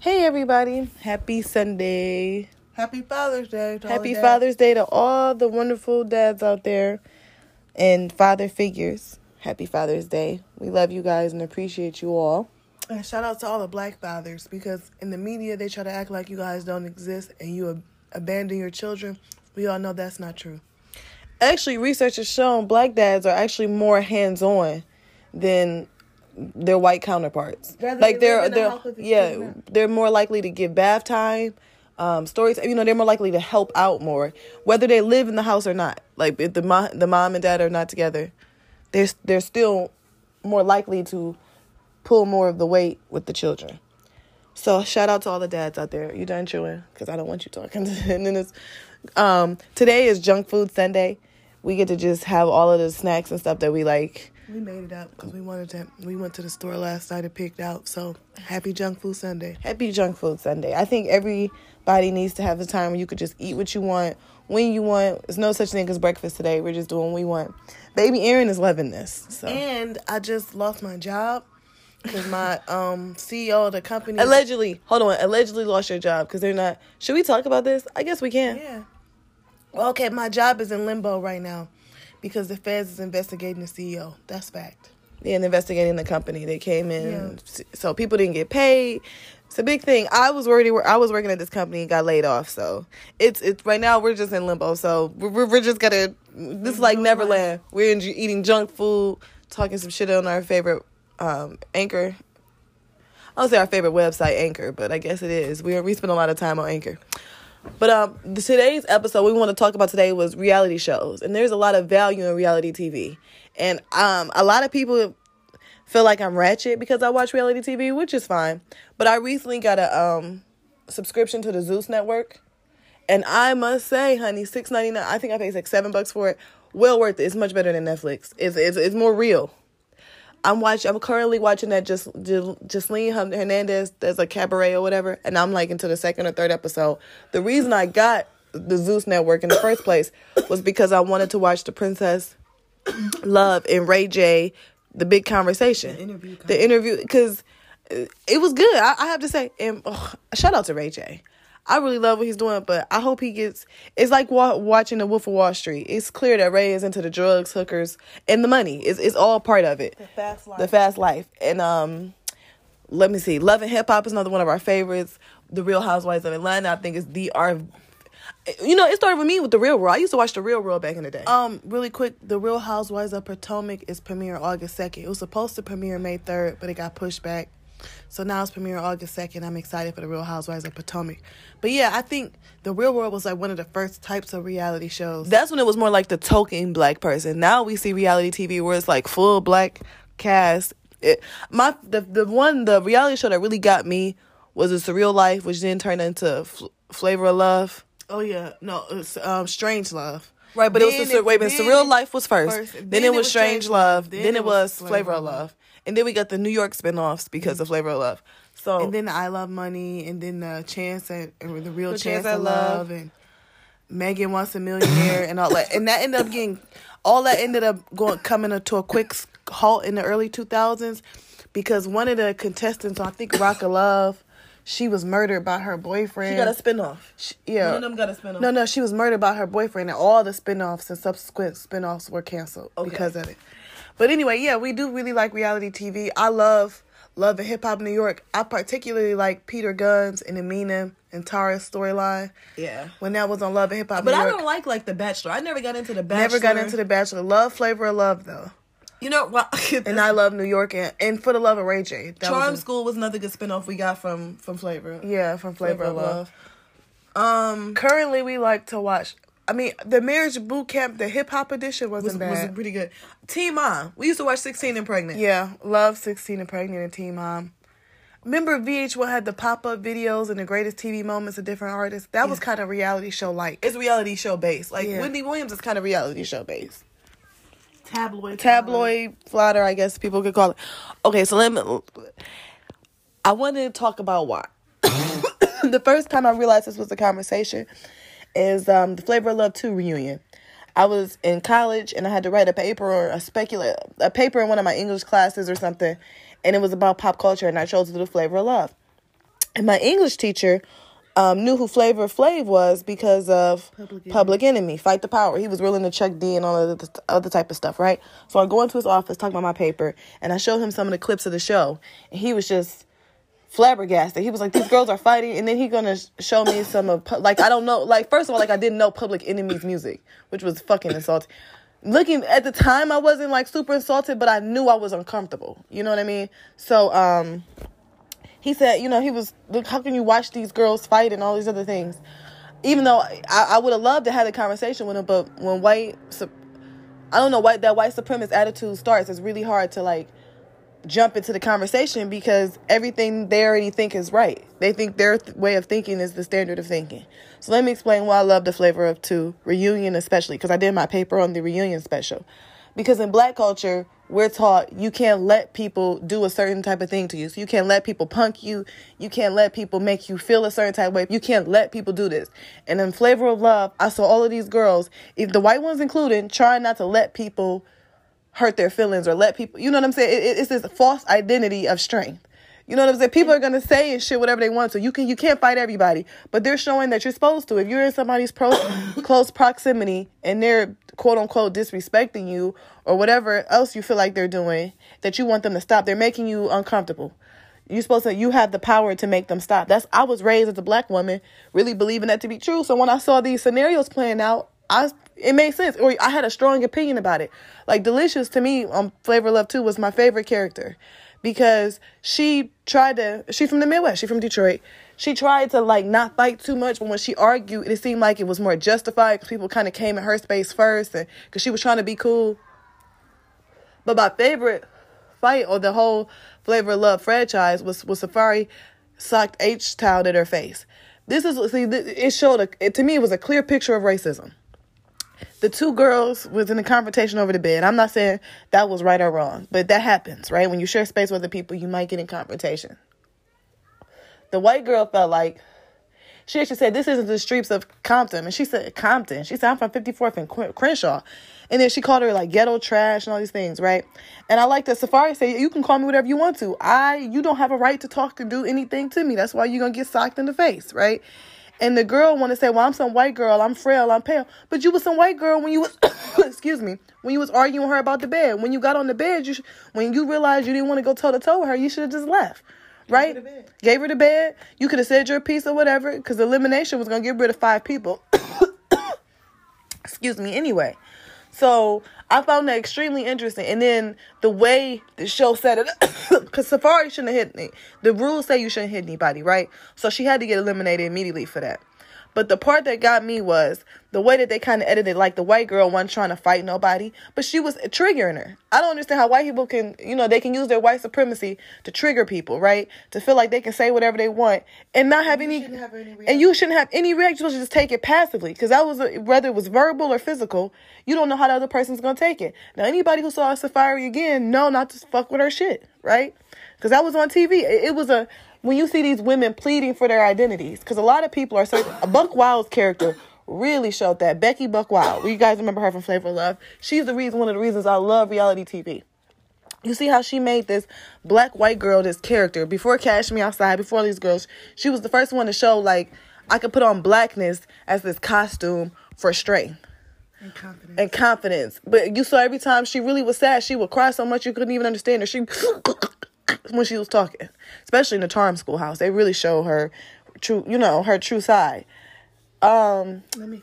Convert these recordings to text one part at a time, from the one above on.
Hey everybody, happy Sunday. Happy Father's Day. to Happy dads. Father's Day to all the wonderful dads out there and father figures. Happy Father's Day. We love you guys and appreciate you all. And shout out to all the black fathers because in the media they try to act like you guys don't exist and you ab- abandon your children. We all know that's not true. Actually, research has shown black dads are actually more hands-on than their white counterparts. Rather like they they're live in the they're house with the yeah, they're more likely to give bath time, um, stories. You know, they're more likely to help out more, whether they live in the house or not. Like if the mom, the mom and dad are not together, they're they're still more likely to pull more of the weight with the children. So shout out to all the dads out there. You done chewing? Because I don't want you talking. and then it's um, today is Junk Food Sunday. We get to just have all of the snacks and stuff that we like. We made it up because we wanted to. We went to the store last night and picked out. So happy Junk Food Sunday. Happy Junk Food Sunday. I think everybody needs to have a time where you could just eat what you want when you want. There's no such thing as breakfast today. We're just doing what we want. Baby Aaron is loving this. So And I just lost my job because my um CEO of the company. allegedly, hold on, allegedly lost your job because they're not. Should we talk about this? I guess we can. Yeah. Well, okay, my job is in limbo right now because the feds is investigating the CEO. That's fact. Yeah, and investigating the company. They came in, Yeah. so people didn't get paid. It's a big thing. I was already I was working at this company and got laid off. So it's it's right now we're just in limbo. So we're we're, we're just gonna this is like Neverland. We're in, eating junk food, talking some shit on our favorite um, anchor. I don't say our favorite website, Anchor, but I guess it is. We we spend a lot of time on Anchor. But um, today's episode we want to talk about today was reality shows, and there's a lot of value in reality TV, and um, a lot of people feel like I'm ratchet because I watch reality TV, which is fine. But I recently got a um subscription to the Zeus network, and I must say, honey, six ninety nine. I think I paid like seven bucks for it. Well worth it. It's much better than Netflix. It's it's, it's more real. I'm watching. I'm currently watching that just Joseline Hernandez. There's a cabaret or whatever, and I'm like into the second or third episode. The reason I got the Zeus network in the first place was because I wanted to watch the Princess Love and Ray J, the big conversation, The interview the interview, because it was good. I, I have to say, and ugh, shout out to Ray J. I really love what he's doing, but I hope he gets. It's like wa- watching The Wolf of Wall Street. It's clear that Ray is into the drugs, hookers, and the money. It's it's all part of it. The fast life. The fast life, and um, let me see. Love and Hip Hop is another one of our favorites. The Real Housewives of Atlanta, I think, is the our. You know, it started with me with the Real World. I used to watch the Real World back in the day. Um, really quick, The Real Housewives of Potomac is premiere August second. It was supposed to premiere May third, but it got pushed back. So now it's premiere August second. I'm excited for The Real Housewives of Potomac. But yeah, I think The Real World was like one of the first types of reality shows. That's when it was more like the token black person. Now we see reality TV where it's like full black cast. It, my the the one the reality show that really got me was a surreal life, which then turned into Fl- Flavor of Love. oh yeah, no, it's um Strange Love. Right, but it was Then the, wait then Surreal Life was first. first, Then, it was Strange Love. Then, it was Flavor of Love. And then we got the New York spinoffs because mm-hmm. of Flavor of Love. So And then the I Love Money, and then the Chance and or the Real The Chance, Chance I Love. Love, and Megan Wants a Millionaire, and all that. And that ended up getting, all that ended up going coming to a quick halt in the early 2000s because one of the contestants, I think Rock of Love, she was murdered by her boyfriend. she got a spinoff. She- yeah. One of them got a spinoff. No, no, she was murdered by her boyfriend, and all the spin-offs and subsequent spin-offs were canceled Okay. because of it. But anyway, yeah, we do really like reality TV. I love Love and Hip Hop New York. I particularly like Peter Gunz and Amina and Tara's storyline Yeah. when that was on Love and Hip Hop But New I York. don't like like The Bachelor. I never got into The Bachelor. Never got into The Bachelor. Love Flavor of Love though, You know, well, and I love New York and, and For the Love of Ray J. Charm was a- School was another good spinoff we got from from Flavor. yeah, from Flavor, of Love. Um, Currently, we like to watch. I mean, the Marriage Boot Camp, the hip hop edition wasn't was, bad. was pretty good. Teen Mom. We used to watch Sixteen and Pregnant. Yeah, love 16 and Pregnant and Teen Mom. Remember VH1 had the pop up videos and the greatest TV moments of different artists? That was kind of reality show like. It's reality show based. Like Yeah. Wendy Williams is kind of reality show based. Tabloid. Tabloid flatter, I guess people could call it. Okay, so let me. I wanted to talk about why. the first time I realized this was a conversation is um, the Flavor of Love 2 reunion. I was in college and I had to write a paper or a specula a paper in one of my English classes or something, and it was about pop culture, and I chose the Flavor of Love. And my English teacher um, knew who Flavor Flav was because of Public Public, Enemy. Enemy, Fight the Power. He was willing to Chuck D and all of the other type of stuff, right? So I go into his office, talk about my paper, and I showed him some of the clips of the show, and he was just flabbergasted. He was like, "These girls are fighting," and then he gonna show me some of like I don't know. Like first of all, like I didn't know Public Enemy's music, which was fucking insulting. Looking at the time, I wasn't like super insulted, but I knew I was uncomfortable. You know what I mean? So um, he said, you know, he was, look, how can you watch these girls fight and all these other things? Even though I, I would have loved to have a conversation with him, but when white, I don't know, white that white supremacist attitude starts, it's really hard to like jump into the conversation because everything they already think is right. They think their th- way of thinking is the standard of thinking. So let me explain why I love the flavor of two reunion, especially because I did my paper on the reunion special. Because in black culture, we're taught you can't let people do a certain type of thing to you. So you can't let people punk you. You can't let people make you feel a certain type of way. You can't let people do this. And in Flavor of Love, I saw all of these girls, if the white ones included, trying not to let people hurt their feelings or let people, you know what I'm saying? It, it, it's this false identity of strength. You know what I'm saying? People are gonna say and shit whatever they want to. You can you can't fight everybody, but they're showing that you're supposed to. If you're in somebody's pro, close proximity and they're quote unquote disrespecting you or whatever else you feel like they're doing that you want them to stop, they're making you uncomfortable. You're supposed to you have the power to make them stop. That's I was raised as a black woman, really believing that to be true. So when I saw these scenarios playing out, I it made sense. Or I had a strong opinion about it. Like Delicious to me on Flavor of Love 2 was my favorite character because she tried to she's from the Midwest, she's from Detroit. She tried to like not fight too much, but when she argued, it seemed like it was more justified because people kind of came in her space first, and because she was trying to be cool. But my favorite fight or the whole Flavor of Love franchise was was Saaphyri socked H towel in her face. This is see, it showed a it, to me it was a clear picture of racism. The two girls was in a confrontation over the bed. I'm not saying that was right or wrong, but that happens, right? When you share space with other people, you might get in confrontation. The white girl felt like she actually said, This isn't the streets of Compton. And she said, Compton. She said, I'm from 54th and Crenshaw. And then she called her like ghetto trash and all these things, right? And I like that Saaphyri said, You can call me whatever you want to. I, you don't have a right to talk or do anything to me. That's why you're to get socked in the face, right? And the girl want to say, Well, I'm some white girl. I'm frail. I'm pale. But you was some white girl when you was, excuse me, when you was arguing with her about the bed. When you got on the bed, you sh- when you realized you didn't want to go toe to toe with her, you should have just left right? the bed. Gave her the bed. You could have said your piece or whatever, because elimination was gonna get rid of five people. Excuse me. Anyway, so I found that extremely interesting. And then the way the show set it, because Saaphyri shouldn't have hit me. The rules say you shouldn't hit anybody, right? So she had to get eliminated immediately for that. But the part that got me was the way that they kind of edited, like the white girl wasn't trying to fight nobody, but she was triggering her. I don't understand how white people can, you know, they can use their white supremacy to trigger people, right? To feel like they can say whatever they want and not have any, have any and you shouldn't have any reaction. You should just take it passively because that was a, whether it was verbal or physical. You don't know how the other person's gonna take it. Now, anybody who saw Saaphyri again, know not to fuck with her shit, right? Because that was on TV. It, it was a when you see these women pleading for their identities, because a lot of people are certain. Buck Wild's character really showed that. Becky Buck Wild, you guys remember her from Flavor of Love? She's the reason, one of the reasons I love reality TV. You see how she made this black white girl this character before Cash Me Outside, before these girls. She was the first one to show like I could put on blackness as this costume for strength And confidence. and confidence. But you saw every time she really was sad, she would cry so much you couldn't even understand her. She when she was talking, especially in the Charm Schoolhouse, they really show her true, you know, her true side. Um, Let me.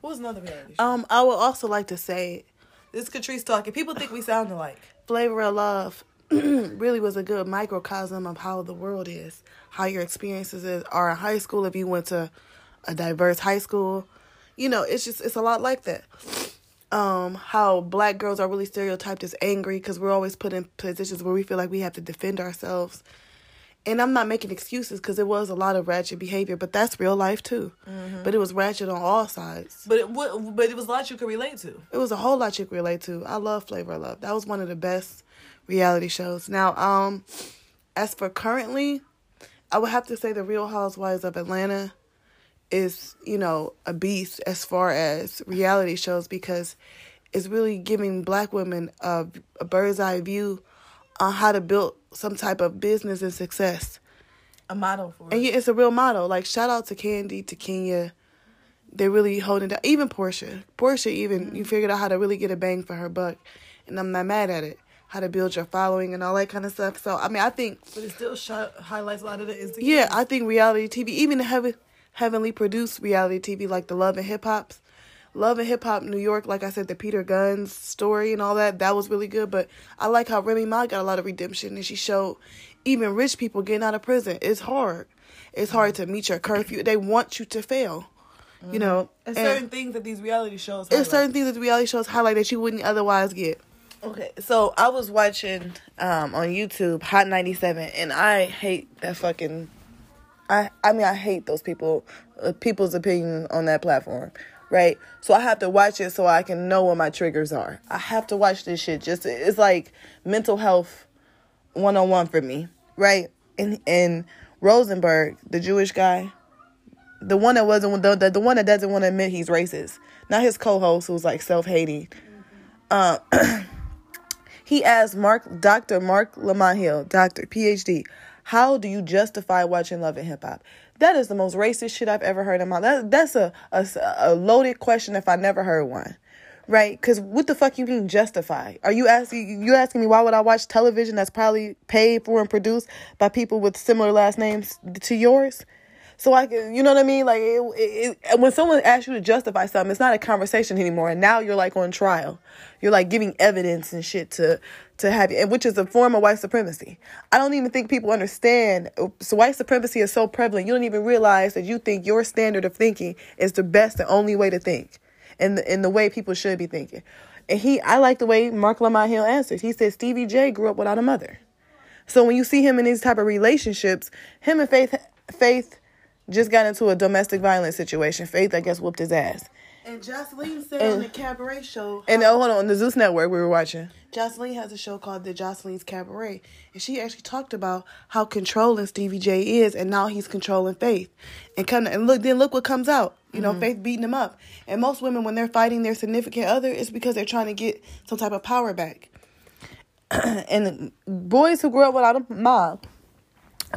what was another reality show? Um, I would also like to say, This is Catrice talking. People think we sound alike. Flavor of Love really was a good microcosm of how the world is, how your experiences is, are in high school. If you went to a diverse high school, you know, it's just it's a lot like that. Um, how black girls are really stereotyped as angry because we're always put in positions where we feel like we have to defend ourselves. And I'm not making excuses because it was a lot of ratchet behavior, but that's real life too. But it was ratchet on all sides. But it would, but it was a lot you could relate to. It was a whole lot you could relate to. I love Flavor of Love. That was one of the best reality shows. Now, um, as for currently, I would have to say the Real Housewives of Atlanta is, you know, a beast as far as reality shows because it's really giving black women a, a bird's eye view on how to build some type of business and success. a model for it. and yeah, it's a real model. Like shout out to Kandi, to Kenya. They're really holding down. Even Porsha, Porsha, even you mm-hmm. figured out how to really get a bang for her buck, and I'm not mad at it. How to build your following and all that kind of stuff. So I mean, I think But it still sh- highlights a lot of the Instagram. yeah, I think reality TV, even the heaven, heavenly produced reality TV like the Love and Hip Hops, Love and Hip Hop New York, like I said, the Peter Gunz story and all that, that was really good. But I like how Remy Ma got a lot of redemption and she showed even rich people getting out of prison. It's hard. It's hard to meet your curfew. They want you to fail. You know, And and certain things that these reality shows. it's certain things that the reality shows highlight that you wouldn't otherwise get. Okay, so I was watching um on YouTube Hot 97 and I hate that fucking I I mean I hate those people uh, people's opinion on that platform, right? So I have to watch it so I can know what my triggers are. I have to watch this shit just it's like mental health 101 for me, right? And and Rosenberg, the Jewish guy, the one that wasn't the the, the one that doesn't want to admit he's racist. Not his co-host who's like self-hating. Uh, he asked Marc, Dr. Marc Lamont Hill, Doctor, PhD, how do you justify watching Love and Hip Hop? That is the most racist shit I've ever heard in my life. That, that's a, a, a loaded question if I never heard one. Right? Because what the fuck you mean justify? Are you asking you asking me why would I watch television that's probably paid for and produced by people with similar last names to yours? So I can, you know what I mean? Like it, it, it, when someone asks you to justify something, it's not a conversation anymore. And now you're like on trial. You're like giving evidence and shit to to have you, and which is a form of white supremacy. I don't even think people understand. So white supremacy is so prevalent. You don't even realize that you think your standard of thinking is the best and only way to think, and the, in the way people should be thinking. And he, I like the way Marc Lamont Hill answers. He said Stevie J grew up without a mother. So when you see him in these type of relationships, him and Faith, Faith just got into a domestic violence situation. Faith, I guess, whooped his ass. And Joseline said on the cabaret show. And oh, hold on, on the Zeus Network we were watching. Joseline has a show called The Joseline's Cabaret, and she actually talked about how controlling Stevie J is, and now he's controlling Faith. And come and look, then look what comes out. You know, mm-hmm. Faith beating him up. And most women, when they're fighting their significant other, it's because they're trying to get some type of power back. and boys who grew up without a mom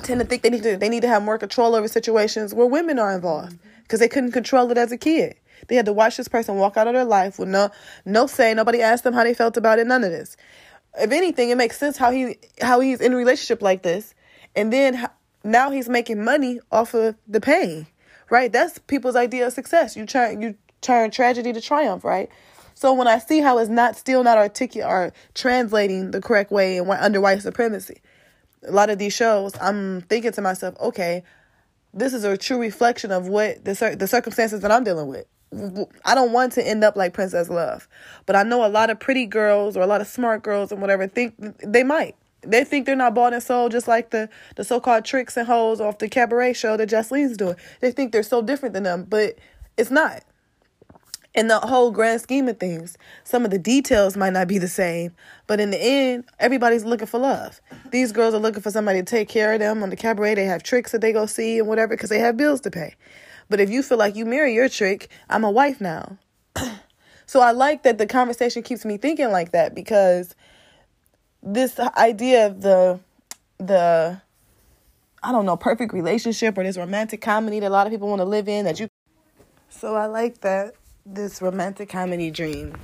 tend to think they need to they need to have more control over situations where women are involved mm-hmm. because they couldn't control it as a kid. They had to watch this person walk out of their life with no no say. Nobody asked them how they felt about it. None of this. If anything, it makes sense how he how he's in a relationship like this, and then now he's making money off of the pain. Right? That's people's idea of success. You turn you turn tragedy to triumph. Right? So when I see how it's not still not articulate or translating the correct way and under white supremacy, a lot of these shows, I'm thinking to myself, okay, this is a true reflection of what the cir- the circumstances that I'm dealing with. I don't want to end up like Princess Love, but I know a lot of pretty girls or a lot of smart girls and whatever think they might. They think they're not bought and sold, just like the the so called tricks and hoes off the cabaret show that Joseline's doing. They think they're so different than them, but it's not. In the whole grand scheme of things, some of the details might not be the same, but in the end, everybody's looking for love. These girls are looking for somebody to take care of them on the cabaret. They have tricks that they go see and whatever because they have bills to pay. But if you feel like you marry your trick, I'm a wife now. so I like that the conversation keeps me thinking like that because this idea of the the I don't know perfect relationship or this romantic comedy that a lot of people want to live in that you. So I like that this romantic comedy dream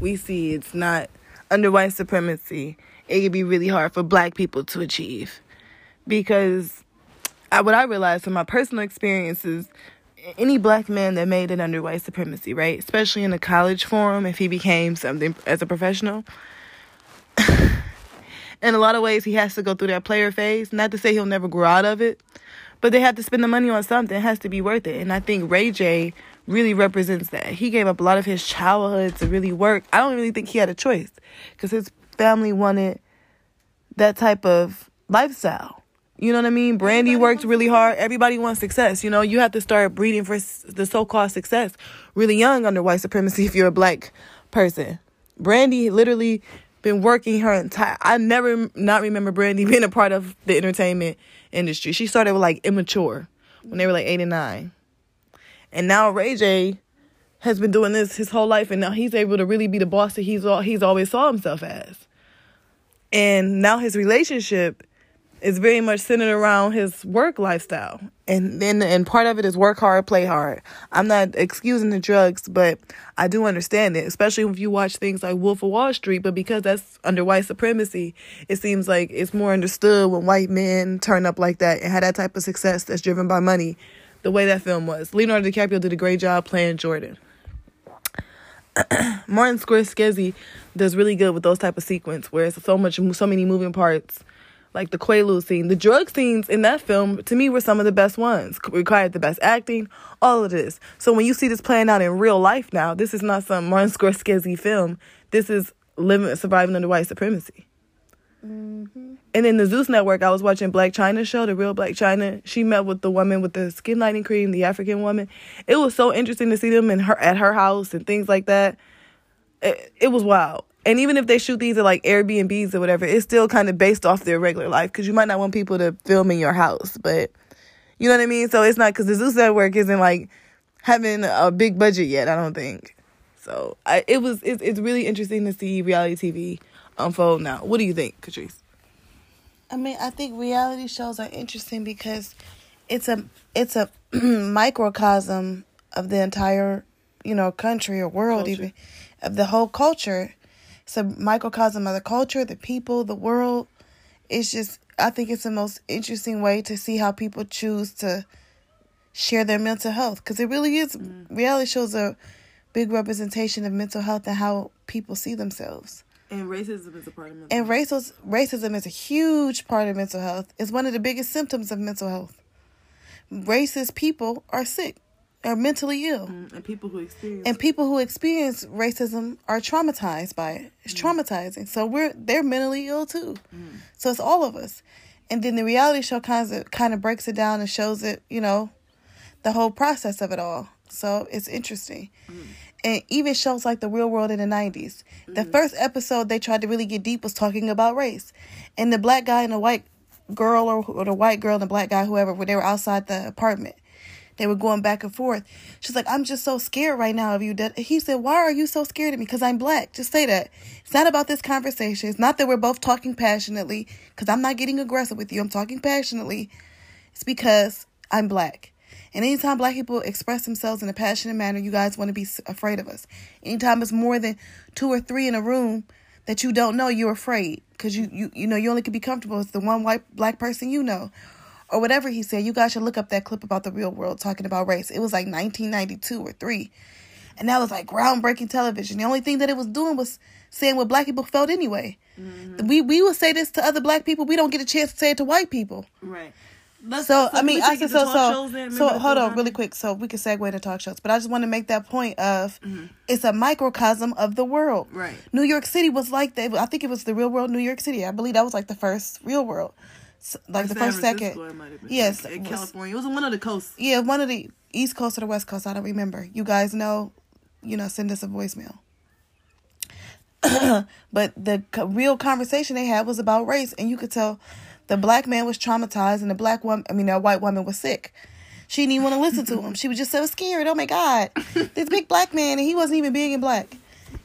we see it's not under white supremacy. It can be really hard for black people to achieve because I, what I realized from my personal experiences any black man that made it under white supremacy, right? Especially in the college forum, if he became something as a professional. in a lot of ways, he has to go through that player phase. Not to say he'll never grow out of it, but they have to spend the money on something. It has to be worth it. And I think Ray J really represents that. He gave up a lot of his childhood to really work. I don't really think he had a choice because his family wanted that type of lifestyle. You know what I mean? Brandy Everybody worked really hard. Everybody wants success. You know, you have to start breeding for the so-called success really young under white supremacy if you're a black person. Brandy literally been working her entire I never not remember Brandy being a part of the entertainment industry. She started with like immature when they were like 8 and 9. And now Ray J has been doing this his whole life and now he's able to really be the boss that he's all, he's always saw himself as. And now his relationship is very much centered around his work lifestyle. And then and part of it is work hard, play hard. I'm not excusing the drugs, but I do understand it, especially if you watch things like Wolf of Wall Street, but because that's under white supremacy, it seems like it's more understood when white men turn up like that and have that type of success that's driven by money, the way that film was. Leonardo DiCaprio did a great job playing Jordan. Martin Scorsese does really good with those type of sequence where it's so much so many moving parts like the Quaalude scene. The drug scenes in that film, to me, were some of the best ones. Required the best acting, all of this. So when you see this playing out in real life now, this is not some Martin Scorsese film. This is living, surviving under white supremacy. Mm-hmm. And in the Zeus Network, I was watching Blac Chyna show, the real Blac Chyna. She met with the woman with the skin lightening cream, the African woman. It was so interesting to see them in her at her house and things like that. It, it was wild and even if they shoot these at like Airbnbs or whatever, it's still kind of based off their regular life because you might not want people to film in your house, but you know what I mean. So it's not because the Zeus Network isn't like having a big budget yet. I don't think. So I, it was it's, it's really interesting to see reality TV unfold now. What do you think, Catrice? I mean, I think reality shows are interesting because it's a it's a microcosm of the entire you know country or world culture. even of the whole culture it's a microcosm of the culture, the people, the world. It's just, I think it's the most interesting way to see how people choose to share their mental health because it really is. Mm. Reality shows a big representation of mental health and how people see themselves. And racism is a part of mental and health. racism, racism is a huge part of mental health. It's one of the biggest symptoms of mental health. Racist people are sick are mentally ill. Mm, and people who experience and people who experience racism are traumatized by it. It's mm. traumatizing. So we're they're mentally ill too. Mm. So it's all of us. And then the reality show kind of kind of breaks it down and shows it, you know, the whole process of it all. So it's interesting. And even shows like The Real World in the 90s. The mm. first episode they tried to really get deep was talking about race. And the black guy and the white girl or, or the white girl and the black guy, whoever, when they were outside the apartment they were going back and forth. She's like, I'm just so scared right now of you. He said, Why are you so scared of me? Because I'm black. Just say that. It's not about this conversation. It's not that we're both talking passionately, because I'm not getting aggressive with you. I'm talking passionately. It's because I'm black. And anytime black people express themselves in a passionate manner, you guys want to be afraid of us. Anytime it's more than two or three in a room that you don't know, you're afraid because you, you you know you only can be comfortable with the one white black person you know or whatever he said. You guys should look up that clip about the real world talking about race. It was like 1992 or 3. And that was like groundbreaking television. The only thing that it was doing was saying what black people felt anyway. Mm-hmm. We we would say this to other black people. We don't get a chance to say it to white people. Right. Let's, so, so I mean, I can so so so hold on really quick so we can segue to talk shows. But I just want to make that point of mm-hmm. it's a microcosm of the world. Right. New York City was like that. I think it was the real world New York City. I believe that was like the first real world like the first second. Yes, in California. It was one of the coasts. Yeah, one of the East Coast or the West Coast. I don't remember. You guys know, you know, send us a voicemail. but the real conversation they had was about race, and you could tell the black man was traumatized, and the black woman, I mean, the white woman was sick. She didn't even want to listen to him. She was just so scared. Oh my God, this big black man, and he wasn't even big and black,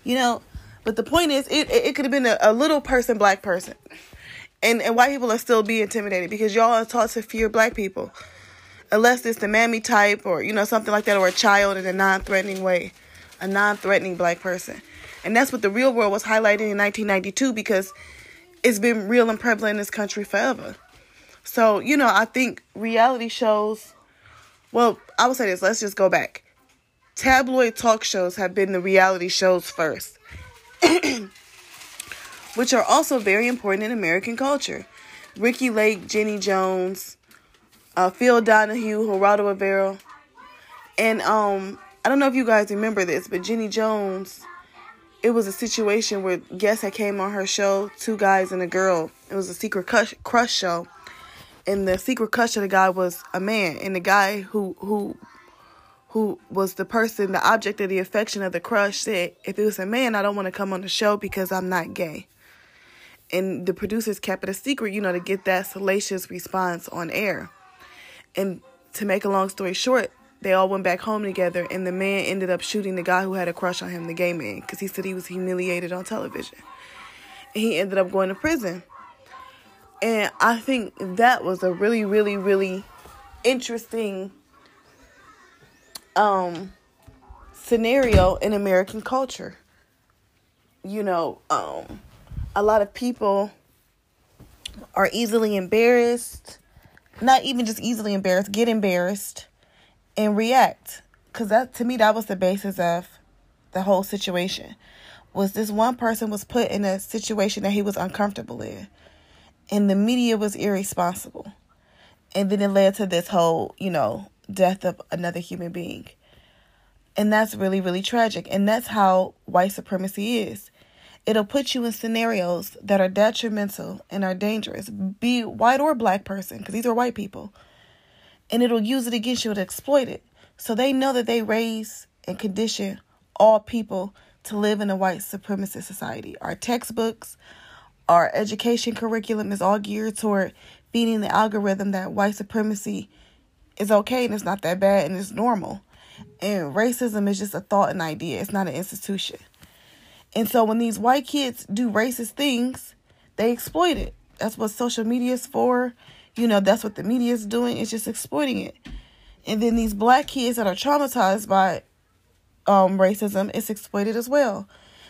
you know. But the point is, it it, it could have been a, a little person, black person and and white people are still being intimidated because y'all are taught to fear black people, unless it's the mammy type or you know something like that or a child in a non-threatening way, a non-threatening black person, and that's what the real world was highlighting in 1992 because it's been real and prevalent in this country forever. So you know I think reality shows. Well, I would say this. Let's just go back. Tabloid talk shows have been the reality shows first. which are also very important in American culture. Ricki Lake, Jenny Jones, uh, Phil Donahue, Geraldo Rivera. And um, I don't know if you guys remember this, but Jenny Jones, it was a situation where guests had came on her show, two guys and a girl. It was a secret crush, crush show. And the secret crush of the guy was a man. And the guy who who who was the person, the object of the affection of the crush, said, if it was a man, I don't want to come on the show because I'm not gay and the producers kept it a secret, you know, to get that salacious response on air. And to make a long story short, they all went back home together, and the man ended up shooting the guy who had a crush on him, the gay man, because he said he was humiliated on television. And he ended up going to prison. And I think that was a really, really, really interesting um scenario in American culture. You know, um a lot of people are easily embarrassed, not even just easily embarrassed, get embarrassed and react. Cause that to me that was the basis of the whole situation. Was this one person was put in a situation that he was uncomfortable in. And the media was irresponsible. And then it led to this whole, you know, death of another human being. And that's really, really tragic. And that's how white supremacy is. It'll put you in scenarios that are detrimental and are dangerous, be white or black person, because these are white people. And it'll use it against you to exploit it. So they know that they raise and condition all people to live in a white supremacist society. Our textbooks, our education curriculum is all geared toward feeding the algorithm that white supremacy is okay and it's not that bad and it's normal. And racism is just a thought and idea, it's not an institution. And so when these white kids do racist things, they exploit it. That's what social media is for. You know, that's what the media is doing. It's just exploiting it. And then these black kids that are traumatized by um, racism, it's exploited as well.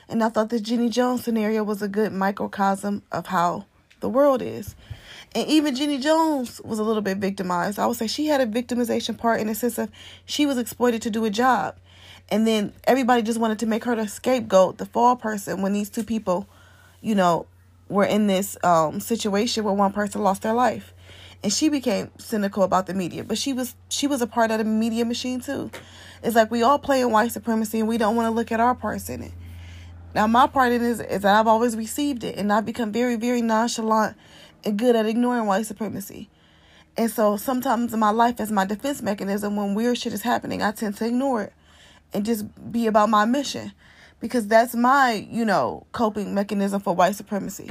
And I thought the Jenny Jones scenario was a good microcosm of how the world is. And even Jenny Jones was a little bit victimized. I would say she had a victimization part in the sense of she was exploited to do a job. And then everybody just wanted to make her the scapegoat, the fall person, when these two people, you know, were in this um, situation where one person lost their life. And she became cynical about the media, but she was she was a part of the media machine too. It's like we all play in white supremacy and we don't want to look at our parts in it. Now my part in it is, is that I've always received it and I've become very, very nonchalant and good at ignoring white supremacy. And so sometimes in my life as my defense mechanism when weird shit is happening, I tend to ignore it and just be about my mission because that's my, you know, coping mechanism for white supremacy.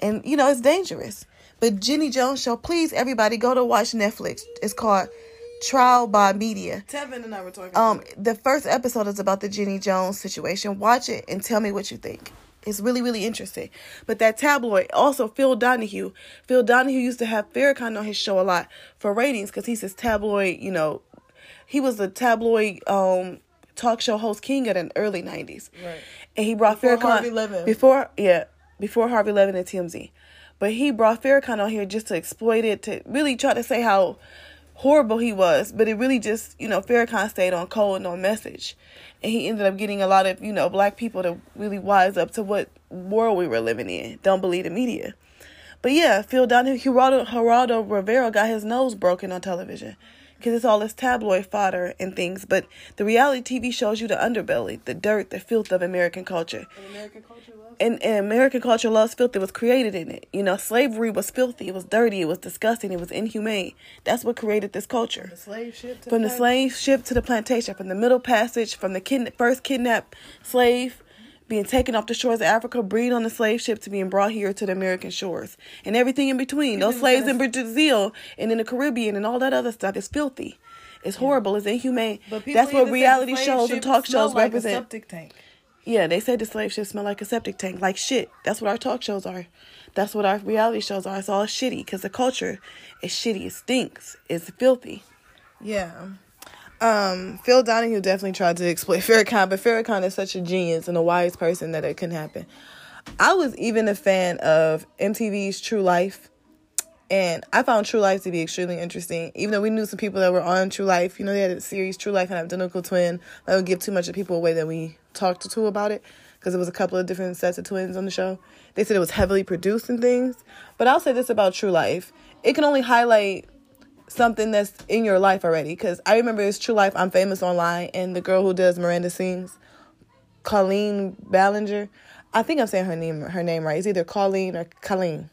And you know, it's dangerous. But Jenny Jones show, please everybody go to watch Netflix. It's called Trial by Media. Tevin and I were talking. Um, the first episode is about the Jenny Jones situation. Watch it and tell me what you think. It's really, really interesting. But that tabloid, also Phil Donahue. Phil Donahue used to have Farrakhan on his show a lot for ratings because he's his tabloid, you know, he was a tabloid um talk show host king in the early nineties. Right. And he brought Before Farrakhan Harvey Levin. before yeah, before Harvey Levin and TMZ. But he brought Farrakhan on here just to exploit it, to really try to say how horrible he was. But it really just, you know, Farrakhan stayed on code and on message. And he ended up getting a lot of, you know, black people to really wise up to what world we were living in. Don't believe the media. But yeah, Phil Donahue, Geraldo, Geraldo Rivera got his nose broken on television because it's all this tabloid fodder and things. But the reality TV shows you the underbelly, the dirt, the filth of American culture. And American culture loves. And, and American culture loves filth. It was created in it. You know, slavery was filthy. It was dirty. It was disgusting. It was inhumane. That's what created this culture. The slave ship. To From the back- slave ship to the plantation, from the Middle Passage, from the kid- first kidnapped slave being taken off the shores of Africa, breed on the slave ship to being brought here to the American shores, and everything in between. Those mm-hmm. slaves in Brazil and in the Caribbean and all that other stuff is filthy. It's horrible. It's inhumane. But people That's what reality shows and talk shows like represent. A septic tank. Yeah, they say the slave ships smell like a septic tank, like shit. That's what our talk shows are. That's what our reality shows are. It's all shitty because the culture is shitty. It stinks. It's filthy. Yeah. Um, Phil Donahue definitely tried to exploit Farrakhan, but Farrakhan is such a genius and a wise person that it couldn't happen. I was even a fan of MTV's True Life, and I found True Life to be extremely interesting. Even though we knew some people that were on True Life, you know, they had a series True Life and Identical Twin. I would give too much of people away that we talked to about it because it was a couple of different sets of twins on the show. They said it was heavily produced and things, but I'll say this about True Life: it can only highlight something that's in your life already. Because I remember it's True Life. I'm famous online, and the girl who does Miranda sings, Colleen Ballinger. I think I'm saying her name her name right. It's either Colleen or Colleen.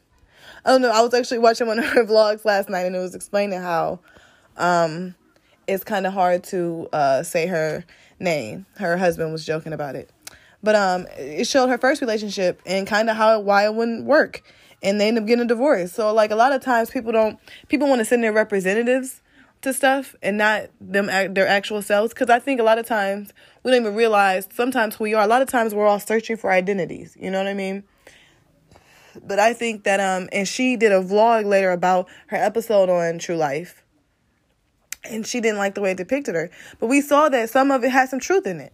Don't know. I was actually watching one of her vlogs last night, and it was explaining how um, it's kind of hard to uh, say her name. Her husband was joking about it, but um, it showed her first relationship and kind of how why it wouldn't work, and they end up getting a divorce. So like a lot of times people don't people want to send their representatives to stuff and not them their actual selves because I think a lot of times we don't even realize sometimes who we are. A lot of times we're all searching for identities. You know what I mean? but I think that um and she did a vlog later about her episode on True Life. And she didn't like the way it depicted her. But we saw that some of it had some truth in it.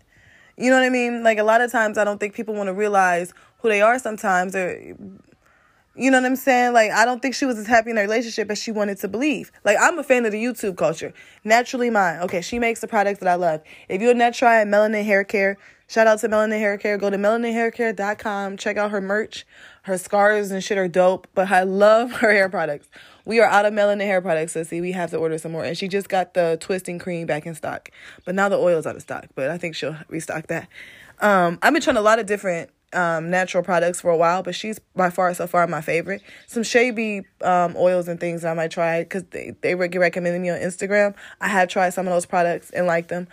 You know what I mean? Like a lot of times I don't think people want to realize who they are sometimes or you know what I'm saying? Like, I don't think she was as happy in a relationship as she wanted to believe. Like, I'm a fan of the YouTube culture. Naturally mine. Okay, she makes the products that I love. If you're not trying melanin hair care, shout out to melanin hair care. Go to melaninhaircare.com. Check out her merch. Her scars and shit are dope, but I love her hair products. We are out of melanin hair products, so see, we have to order some more. And she just got the twisting cream back in stock. But now the oil's out of stock, but I think she'll restock that. Um, I've been trying a lot of different um, natural products for a while, but she's by far so far my favorite. Some Shaby um, oils and things I might try because they they recommended me on Instagram. I have tried some of those products and like them.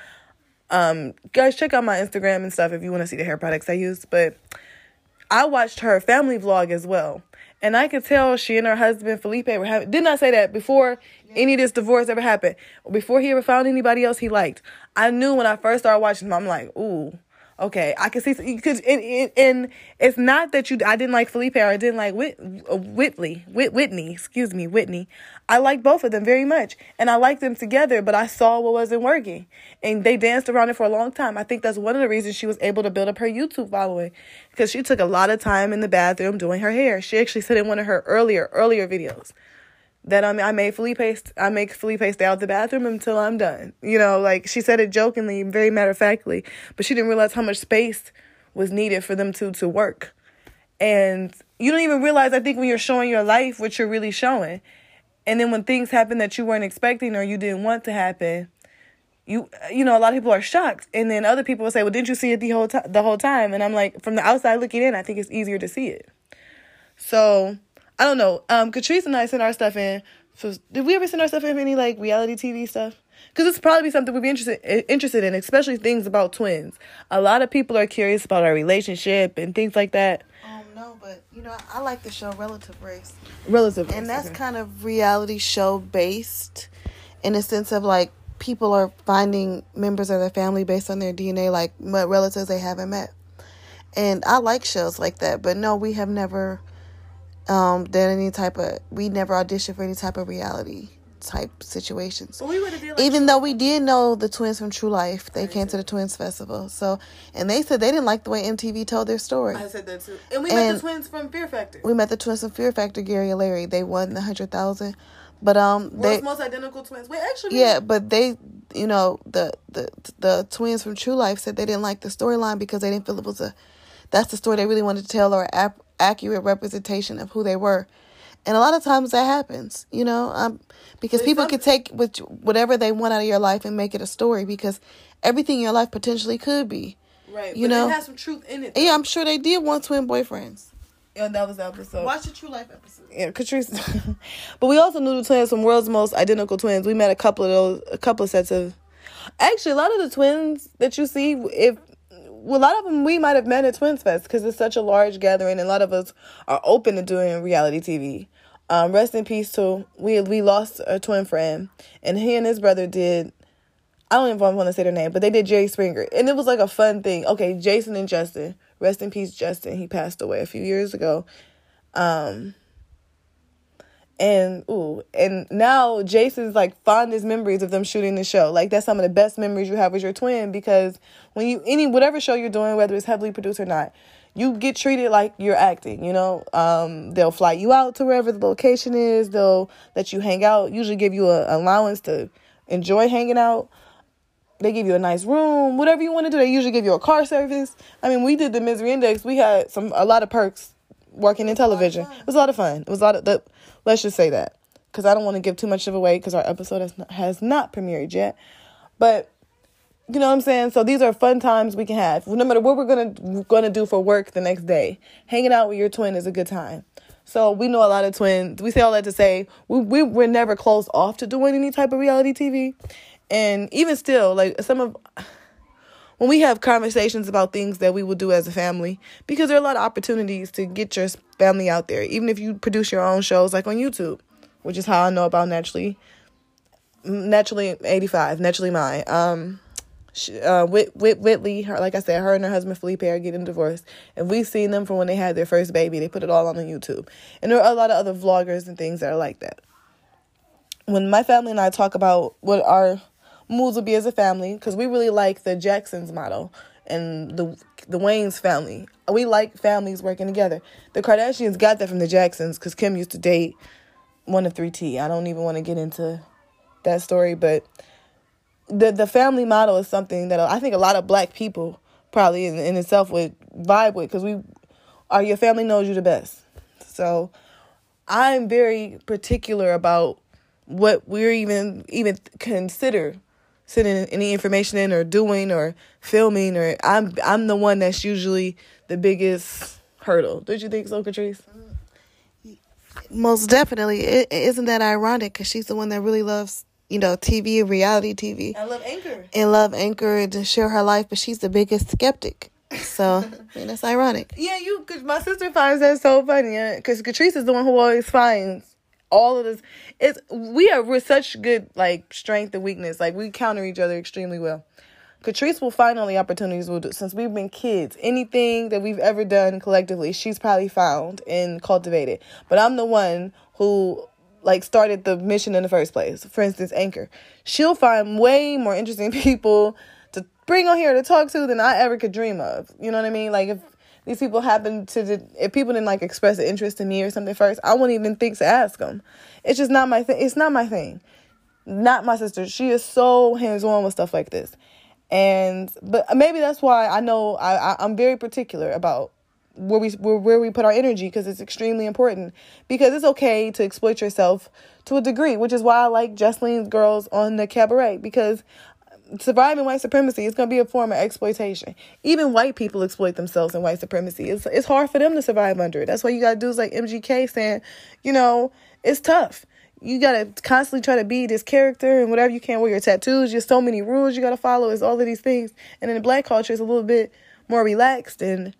Um, guys, check out my Instagram and stuff if you want to see the hair products I use. But I watched her family vlog as well, and I could tell she and her husband Felipe were having. Didn't I say that before any of this divorce ever happened? Before he ever found anybody else he liked, I knew when I first started watching him. I'm like, ooh Okay, I can see because and, it's not that you I didn't like Felipe or I didn't like Whit, uh, Whitley Whit, Whitney excuse me Whitney. I like both of them very much and I liked them together, but I saw what wasn't working and they danced around it for a long time. I think that's one of the reasons she was able to build up her YouTube following because she took a lot of time in the bathroom doing her hair. She actually said in one of her earlier earlier videos that I mean, I made Felipe I make Felipe stay out the bathroom until I'm done. You know, like she said it jokingly, very matter of factly, but she didn't realize how much space was needed for them to to work. And you don't even realize I think when you're showing your life what you're really showing. And then when things happen that you weren't expecting or you didn't want to happen, you you know, a lot of people are shocked. And then other people will say, "Well, didn't you see it the whole time?" The whole time, and I'm like, from the outside looking in, I think it's easier to see it. So, I don't know. Um, Catrice and I sent our stuff in. So did we ever send our stuff in for any like reality TV stuff? Because it's probably something we'd be interested interested in, especially things about twins. A lot of people are curious about our relationship and things like that. Um, no, but you know, I like the show Relative Race. Relative, and that's okay. kind of reality show based, in a sense of like people are finding members of their family based on their DNA, like what relatives they haven't met. And I like shows like that, but no, we have never um, than any type of we never auditioned for any type of reality type situations. Well, we like Even though we did know the twins from True Life, they came to the Twins Festival. So, and they said they didn't like the way MTV told their story. I said that too. And we and met the twins from Fear Factor. We met the twins from Fear Factor, Gary and Larry. They won the hundred thousand. But um, World's they most identical twins. Wait, actually, yeah, but they, you know, the the the twins from True Life said they didn't like the storyline because they didn't feel it was a. That's the story they really wanted to tell, or ap- accurate representation of who they were. And a lot of times that happens, you know, um, because people can take with whatever they want out of your life and make it a story because everything in your life potentially could be. Right. You know, it has some truth in it. Though. Yeah, I'm sure they did want twin boyfriends. Yeah, that was the episode. Watch the True Life episode. Yeah, Catrice. but we also knew the twins from World's Most Identical Twins. We met a couple of those, a couple of sets of. Actually, a lot of the twins that you see, if well, a lot of them we might have met at Twins Fest because it's such a large gathering, and a lot of us are open to doing reality TV. Um, rest in peace to we we lost a twin friend, and he and his brother did. I don't even want to say their name, but they did Jerry Springer, and it was like a fun thing. Okay, Jason and Justin, rest in peace, Justin. He passed away a few years ago. Um, and ooh, and now Jason's like fondest memories of them shooting the show. Like that's some of the best memories you have with your twin because when you any whatever show you're doing, whether it's heavily produced or not, you get treated like you're acting. You know, um, they'll fly you out to wherever the location is. They'll let you hang out. Usually give you a allowance to enjoy hanging out. They give you a nice room, whatever you want to do. They usually give you a car service. I mean, we did the misery index. We had some a lot of perks working in television. It was a lot of fun. It was a lot of the. Let's just say that because I don't want to give too much of away because our episode has not, has not premiered yet. But you know what I'm saying? So these are fun times we can have. No matter what we're gonna gonna do for work the next day, hanging out with your twin is a good time. So we know a lot of twins. We say all that to say we we we're never closed off to doing any type of reality TV, and even still, like some of when we have conversations about things that we will do as a family, because there are a lot of opportunities to get your family out there, even if you produce your own shows like on YouTube, which is how I know about Naturally, Naturally 85, Naturally Mine. Um, uh, Whit, Whit, Whitley, her, like I said, her and her husband Felipe are getting divorced, and we've seen them from when they had their first baby. They put it all on the YouTube, and there are a lot of other vloggers and things that are like that. When my family and I talk about what our moves will be as a family, because we really like the Jacksons model and the the Wayans family. We like families working together. The Kardashians got that from the Jacksons, because Kim used to date one of three T. I don't even want to get into that story, but the the family model is something that I think a lot of black people probably in, in itself would vibe with because we are your family knows you the best. So I'm very particular about what we're even even consider sending any information in or doing or filming or I'm I'm the one that's usually the biggest hurdle. Don't you think so, Catrice? Most definitely. It, isn't that ironic? Because she's the one that really loves you know, TV and reality TV. I love Anchor. And love Anchor and to share her life, but she's the biggest skeptic. So, I mean, that's ironic. Yeah, you, cause my sister finds that so funny. Because Catrice is the one who always finds all of this. It's, we are, we're such good, like, strength and weakness. Like, we counter each other extremely well. Catrice will find all the opportunities we'll do. Since we've been kids, anything that we've ever done collectively, she's probably found and cultivated. But I'm the one who like started the mission in the first place. For instance, Anchor. She'll find way more interesting people to bring on here to talk to than I ever could dream of. You know what I mean? Like if these people happen to if people didn't like express an interest in me or something first, I wouldn't even think to ask them. It's just not my thing. It's not my thing. Not my sister. She is so hands on with stuff like this. And but maybe that's why I know I, I I'm very particular about where we where where we put our energy because it's extremely important because it's okay to exploit yourself to a degree which is why I like Joseline's girls on the cabaret because surviving white supremacy is going to be a form of exploitation. Even white people exploit themselves in white supremacy. It's, it's hard for them to survive under it. That's why you got dudes like mgk saying you know it's tough. You gotta constantly try to be this character and whatever you can wear your tattoos. There's so many rules you gotta follow. It's all of these things. And in the black culture it's a little bit more relaxed and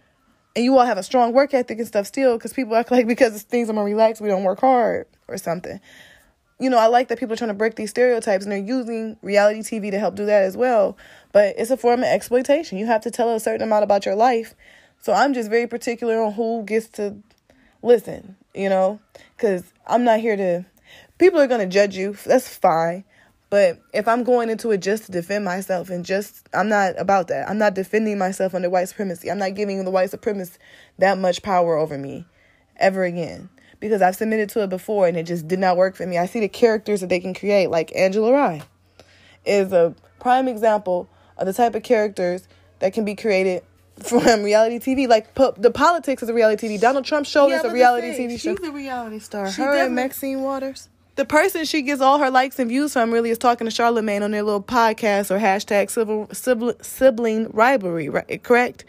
and you all have a strong work ethic and stuff still because people act like because things are more relaxed we don't work hard or something you know i like that people are trying to break these stereotypes and they're using reality tv to help do that as well. But it's a form of exploitation. You have to tell a certain amount about your life. So i'm just very particular on who gets to listen you know because i'm not here to people are going to judge you. That's fine. But if I'm going into it just to defend myself and just, I'm not about that. I'm not defending myself under white supremacy. I'm not giving the white supremacists that much power over me ever again because I've submitted to it before and it just did not work for me. I see the characters that they can create, like Angela Rye is a prime example of the type of characters that can be created from reality TV. Like po- the politics is a reality TV. Donald Trump show yeah, is a reality TV show. She's a reality star. She Her and Maxine Waters the person she gets all her likes and views from really is talking to Charlemagne on their little podcast or hashtag civil, sibling, sibling rivalry, right? Correct?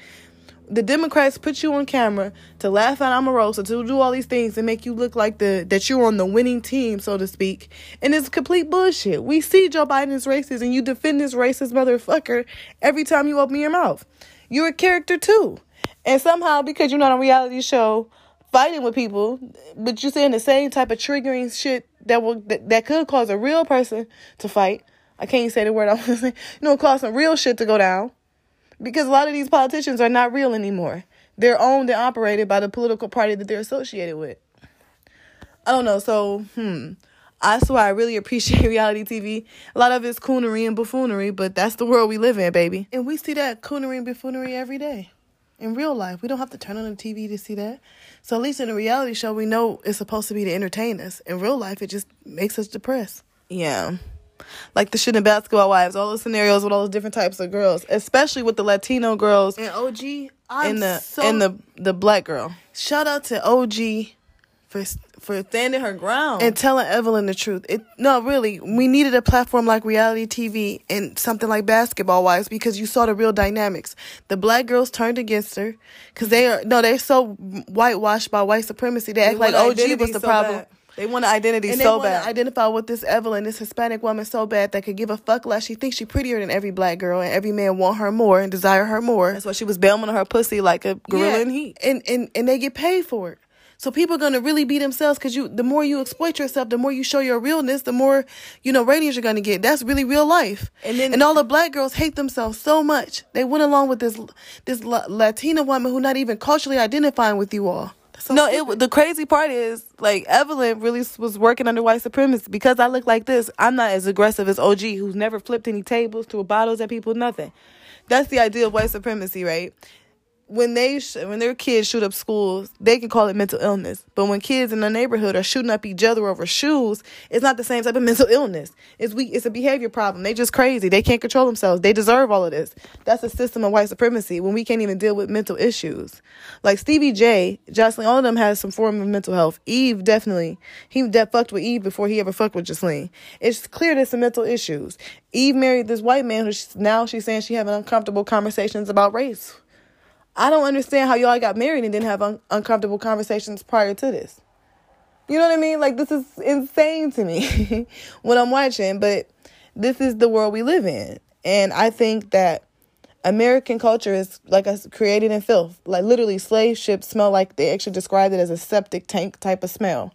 The Democrats put you on camera to laugh at Omarosa, to do all these things and make you look like the that you're on the winning team, so to speak. And it's complete bullshit. We see Joe Biden is racist and you defend this racist motherfucker every time you open your mouth. You're a character too. And somehow because you're not on a reality show fighting with people, but you're saying the same type of triggering shit that will that, that could cause a real person to fight. I can't say the word I want to say. You know, cause some real shit to go down. Because a lot of these politicians are not real anymore. They're owned and operated by the political party that they're associated with. I don't know. So, hmm. That's why I really appreciate reality TV. A lot of it's coonery and buffoonery, but that's the world we live in, baby. And we see that coonery and buffoonery every day in real life. We don't have to turn on the TV to see that. So at least in a reality show, we know it's supposed to be to entertain us. In real life, it just makes us depressed. Yeah. Like the shit in Basketball Wives, all those scenarios with all those different types of girls, especially with the Latino girls and OG, I'm and the so, and the the black girl. Shout out to OG for for standing her ground and telling Evelyn the truth. It no, really, we needed a platform like reality TV and something like Basketball Wives because you saw the real dynamics. The black girls turned against her because they are no, they're so whitewashed by white supremacy. They, act like OG was the so problem. Bad. They want an identity and so bad. identify with this Evelyn, this Hispanic woman, so bad that could give a fuck less. She thinks she's prettier than every black girl, and every man want her more and desire her more. That's why she was bailing on her pussy like a gorilla yeah. in heat. And and and they get paid for it. So people are gonna really be themselves because you. The more you exploit yourself, the more you show your realness, the more you know ratings you're gonna get. That's really real life. And then and all the black girls hate themselves so much. They went along with this this Latina woman who not even culturally identifying with you all. So no, stupid. it the crazy part is like Evelyn really was working under white supremacy because I look like this. I'm not as aggressive as OG, who's never flipped any tables, threw bottles at people, nothing. That's the idea of white supremacy, right? When they sh- when their kids shoot up schools, they can call it mental illness. But when kids in the neighborhood are shooting up each other over shoes, it's not the same type of mental illness. It's we it's a behavior problem. They just crazy. They can't control themselves. They deserve all of this. That's a system of white supremacy when we can't even deal with mental issues. Like Stevie J, Joseline, all of them has some form of mental health. Eve definitely. He de- fucked with Eve before he ever fucked with Joseline. It's clear there's some mental issues. Eve married this white man who now she's saying she having uncomfortable conversations about race I don't understand how y'all got married and didn't have un- uncomfortable conversations prior to this. You know what I mean? Like this is insane to me when I'm watching, but this is the world we live in. And I think that American culture is like us created in filth. Like literally slave ships smell like they actually described it as a septic tank type of smell.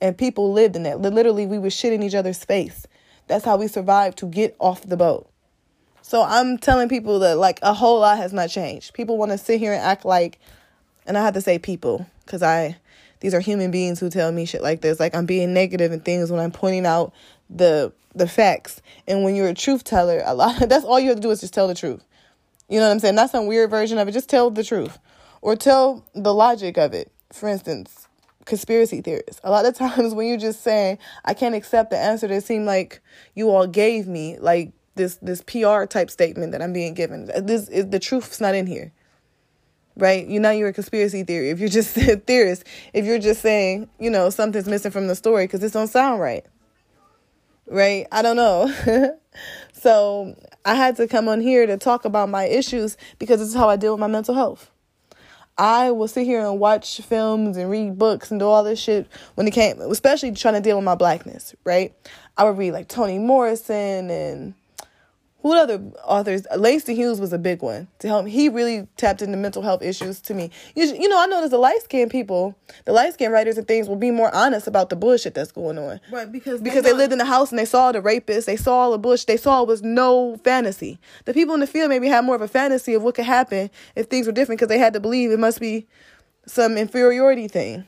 And people lived in that. Literally we were shit in each other's face. That's how we survived to get off the boat. So I'm telling people that like a whole lot has not changed. People want to sit here and act like, and I have to say people because I, these are human beings who tell me shit like this. Like I'm being negative and things when I'm pointing out the the facts. And when you're a truth teller, a lot that's all you have to do is just tell the truth. You know what I'm saying? Not some weird version of it. Just tell the truth, or tell the logic of it. For instance, conspiracy theorists. A lot of times when you're just saying, I can't accept the answer that seemed like you all gave me, like this this PR type statement that I'm being given. This is the truth's not in here. Right? You know you're a conspiracy theory. If you're just a theorist, if you're just saying, you know, something's missing from the story because this don't sound right. Right? I don't know. so I had to come on here to talk about my issues because this is how I deal with my mental health. I will sit here and watch films and read books and do all this shit when it came, especially trying to deal with my blackness, right? I would read like Toni Morrison and who other authors? Langston Hughes was a big one to help. He really tapped into mental health issues to me. You, you know, I noticed the light skinned people, the light skinned writers and things will be more honest about the bullshit that's going on. Right, because because they, they lived in the house and they saw the rapists, they saw the bush, they saw it was no fantasy. The people in the field maybe had more of a fantasy of what could happen if things were different because they had to believe it must be some inferiority thing.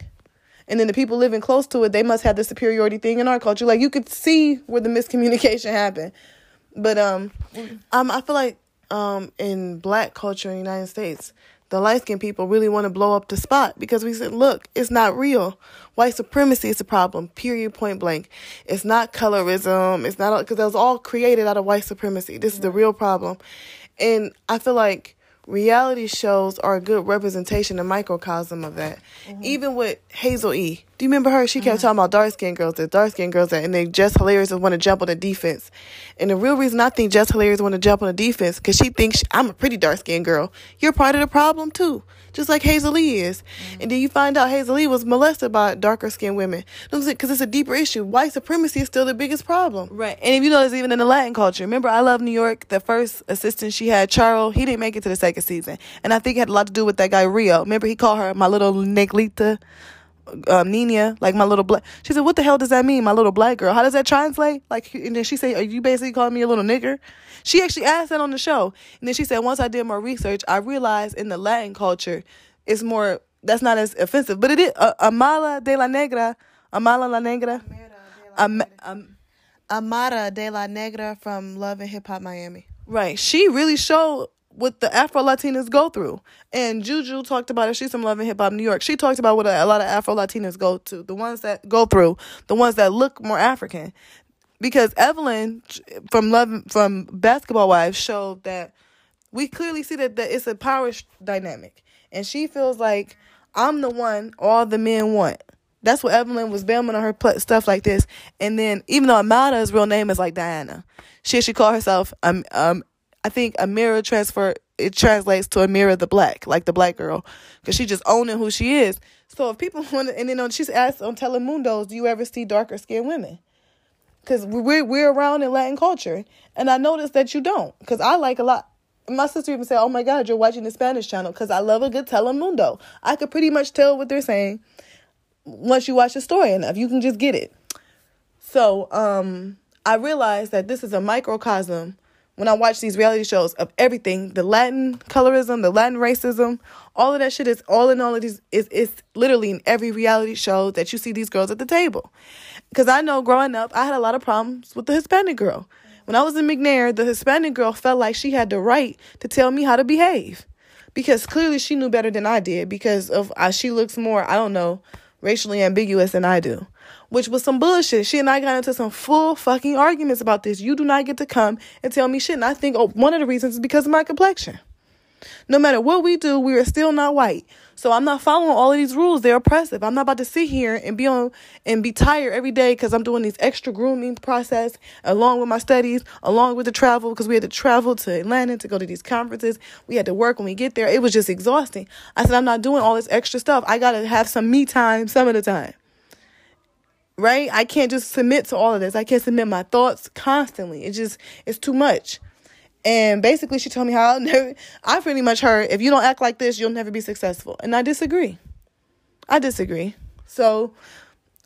And then the people living close to it, they must have the superiority thing in our culture. Like you could see where the miscommunication happened. But um, um, I feel like um, in black culture in the United States, the light skinned people really want to blow up the spot because we said, look, it's not real. White supremacy is a problem, period, point blank. It's not colorism. It's not, because that was all created out of white supremacy. This is the real problem. And I feel like reality shows are a good representation, a microcosm of that. Mm-hmm. Even with Hazel E. Do you remember her? She kept mm-hmm. talking about dark skinned girls, the dark skinned girls, that and they Jess Hilarious want to jump on the defense. And the real reason I think Jess Hilarious want to jump on the defense because she thinks she, I'm a pretty dark skinned girl. You're part of the problem too just like Hazel E is. Mm-hmm. And then you find out Hazel E was molested by darker skinned women. Because it's a deeper issue. White supremacy is still the biggest problem. Right. And if you notice, even in the Latin culture, remember I Love New York, the first assistant she had, Charles, he didn't make it to the second season. And I think it had a lot to do with that guy, Rio. Remember he called her my little negrita? um, Nina, like my little black. She said, "What the hell does that mean, my little black girl? How does that translate?" Like, and then she said, "Are you basically calling me a little nigger?" She actually asked that on the show, and then she said, "Once I did more research, I realized in the Latin culture, it's more that's not as offensive, but it is uh, Amala de la Negra, Amala la Negra, Am, um, Amara de la Negra from Love and Hip Hop Miami. Right, she really showed what the Afro Latinas go through, and Juju talked about it. She's from Love and Hip Hop New York. She talked about what a, lot of Afro Latinas go to, the ones that go through, the ones that look more African, because Evelyn from Love from Basketball Wives showed that we clearly see that, that it's a power dynamic and she feels like I'm the one all the men want. That's what Evelyn was bamming on her put stuff like this. And then even though Amada's real name is like Diana, she should call herself um um I think Amira transfer it translates to Amira the black, like the black girl, because she just owning who she is. So if people want to, and then on, she's asked on Telemundos, do you ever see darker skinned women? Because we're we're around in Latin culture, and I noticed that you don't. Because I like a lot my sister even said, "Oh my God, you're watching the Spanish channel," because I love a good Telemundo. I could pretty much tell what they're saying. once you watch the story enough. You can just get it. So um, I realized that this is a microcosm when I watch these reality shows of everything the Latin colorism, the Latin racism, all of that shit is all in all of these is is literally in every reality show that you see these girls at the table. Because I know growing up, I had a lot of problems with the Hispanic girl. When I was in McNair, the Hispanic girl felt like she had the right to tell me how to behave. Because clearly she knew better than I did because of uh, she looks more, I don't know, racially ambiguous than I do which was some bullshit. She and I got into some full fucking arguments about this. You do not get to come and tell me shit. And I think oh, one of the reasons is because of my complexion. No matter what we do, we are still not white. So I'm not following all of these rules. They're oppressive. I'm not about to sit here and be on and be tired every day because I'm doing these extra grooming process along with my studies, along with the travel because we had to travel to Atlanta to go to these conferences. We had to work when we get there. It was just exhausting. I said I'm not doing all this extra stuff. I gotta have some me time some of the time right? I can't just submit to all of this. I can't submit my thoughts constantly. It just it's too much. And basically, she told me how never. I pretty much heard if you don't act like this, you'll never be successful. And I disagree. I disagree. So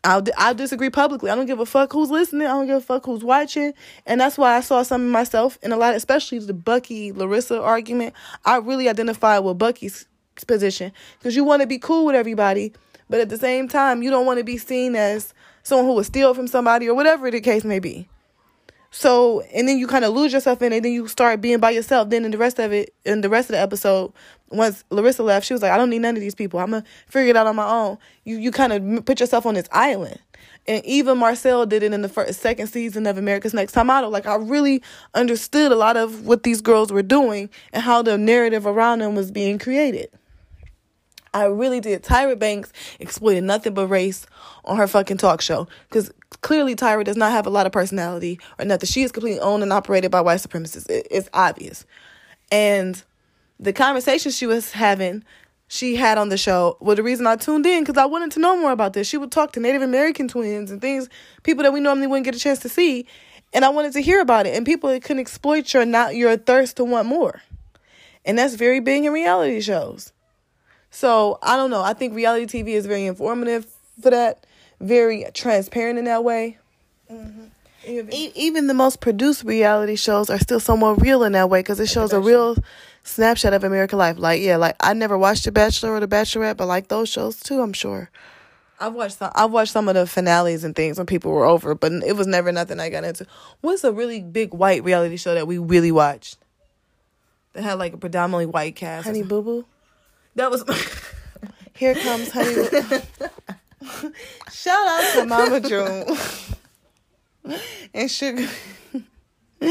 I'll I'll disagree publicly. I don't give a fuck who's listening. I don't give a fuck who's watching. And that's why I saw some of myself in a lot, especially the Bucky Larissa argument. I really identified with Bucky's position because you want to be cool with everybody, but at the same time, you don't want to be seen as someone who would steal from somebody or whatever the case may be. So, and then you kind of lose yourself in it, and then you start being by yourself. Then in the rest of it, in the rest of the episode, once Larissa left, she was like, I don't need none of these people. I'm going to figure it out on my own. You, you kind of put yourself on this island. And even Marcel did it in the first, second season of America's Next Top Model. Like, I really understood a lot of what these girls were doing and how the narrative around them was being created. I really did. Tyra Banks exploited nothing but race on her fucking talk show because clearly Tyra does not have a lot of personality or nothing. She is completely owned and operated by white supremacists. It, it's obvious. And the conversation she was having, she had on the show, well, the reason I tuned in because I wanted to know more about this. She would talk to Native American twins and things, people that we normally wouldn't get a chance to see. And I wanted to hear about it. And people that can exploit your not your thirst to want more. And that's very big in reality shows. So I don't know. I think reality TV is very informative for that, very transparent in that way. Mm-hmm. Even the most produced reality shows are still somewhat real in that way because it shows a real snapshot of American life. Like, yeah, like I never watched The Bachelor or The Bachelorette, but like those shows too, I'm sure. I've watched some. I've watched some of the finales and things when people were over, but it was never nothing I got into. What's a really big white reality show that we really watched? That had like a predominantly white cast. Honey Boo Boo. That was. Here comes Honey. Shout out to Mama June and Sugar.